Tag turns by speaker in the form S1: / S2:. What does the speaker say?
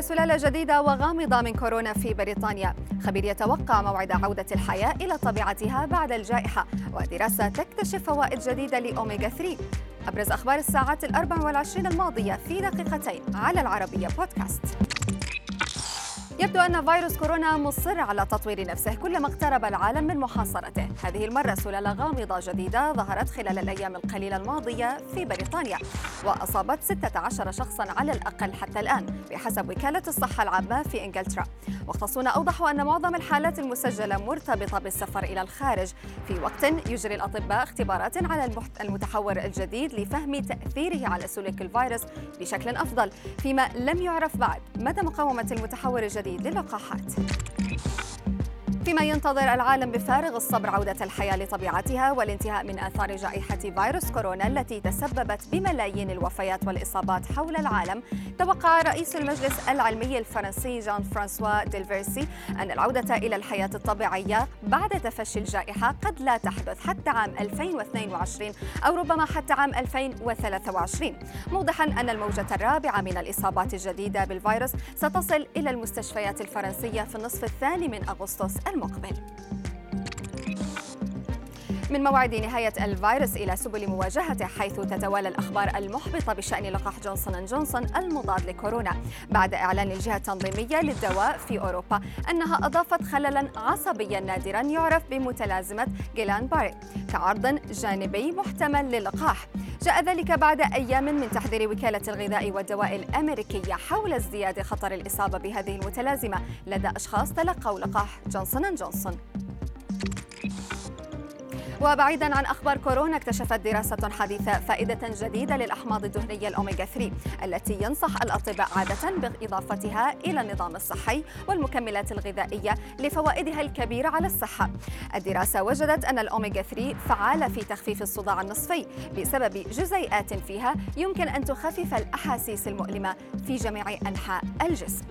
S1: سلالة جديدة وغامضة من كورونا في بريطانيا. خبير يتوقع موعد عودة الحياة إلى طبيعتها بعد الجائحة ودراسة تكتشف فوائد جديدة لأوميغا 3 أبرز أخبار الساعات الأربع والعشرين الماضية في دقيقتين على العربية بودكاست. يبدو أن فيروس كورونا مصر على تطوير نفسه كلما اقترب العالم من محاصرته. هذه المرة سلالة غامضة جديدة ظهرت خلال الأيام القليلة الماضية في بريطانيا وأصابت 16 شخصا على الأقل حتى الآن بحسب وكالة الصحة العامة في إنجلترا. مختصون أوضحوا أن معظم الحالات المسجلة مرتبطة بالسفر إلى الخارج. في وقت يجري الأطباء اختبارات على المتحور الجديد لفهم تأثيره على سلوك الفيروس بشكل أفضل. فيما لم يعرف بعد مدى مقاومة المتحور الجديد للقاحات. فيما ينتظر العالم بفارغ الصبر عودة الحياة لطبيعتها والانتهاء من آثار جائحة فيروس كورونا التي تسببت بملايين الوفيات والإصابات حول العالم توقع رئيس المجلس العلمي الفرنسي جان فرانسوا ديلفريسي أن العودة إلى الحياة الطبيعية بعد تفشي الجائحة قد لا تحدث حتى عام 2022 أو ربما حتى عام 2023 موضحا أن الموجة الرابعة من الإصابات الجديدة بالفيروس ستصل إلى المستشفيات الفرنسية في النصف الثاني من أغسطس المقبل. من موعد نهاية الفيروس إلى سبل مواجهته حيث تتوالى الأخبار المحبطة بشأن لقاح جونسون جونسون المضاد لكورونا. بعد إعلان الجهة التنظيمية للدواء في أوروبا أنها أضافت خللا عصبيا نادرا يعرف بمتلازمة جيلان باري كعرض جانبي محتمل للقاح. جاء ذلك بعد أيام من تحذير وكالة الغذاء والدواء الأمريكية حول ازدياد خطر الإصابة بهذه المتلازمة. لدى أشخاص تلقوا لقاح جونسون جونسون. وبعيدا عن أخبار كورونا اكتشفت دراسة حديثة فائدة جديدة للأحماض الدهنية الاوميجا 3 التي ينصح الأطباء عادة بإضافتها إلى النظام الصحي والمكملات الغذائية لفوائدها الكبيرة على الصحة. الدراسة وجدت أن الاوميجا 3 فعاله في تخفيف الصداع النصفي بسبب جزيئات فيها يمكن أن تخفف الأحاسيس المؤلمة في جميع أنحاء الجسم.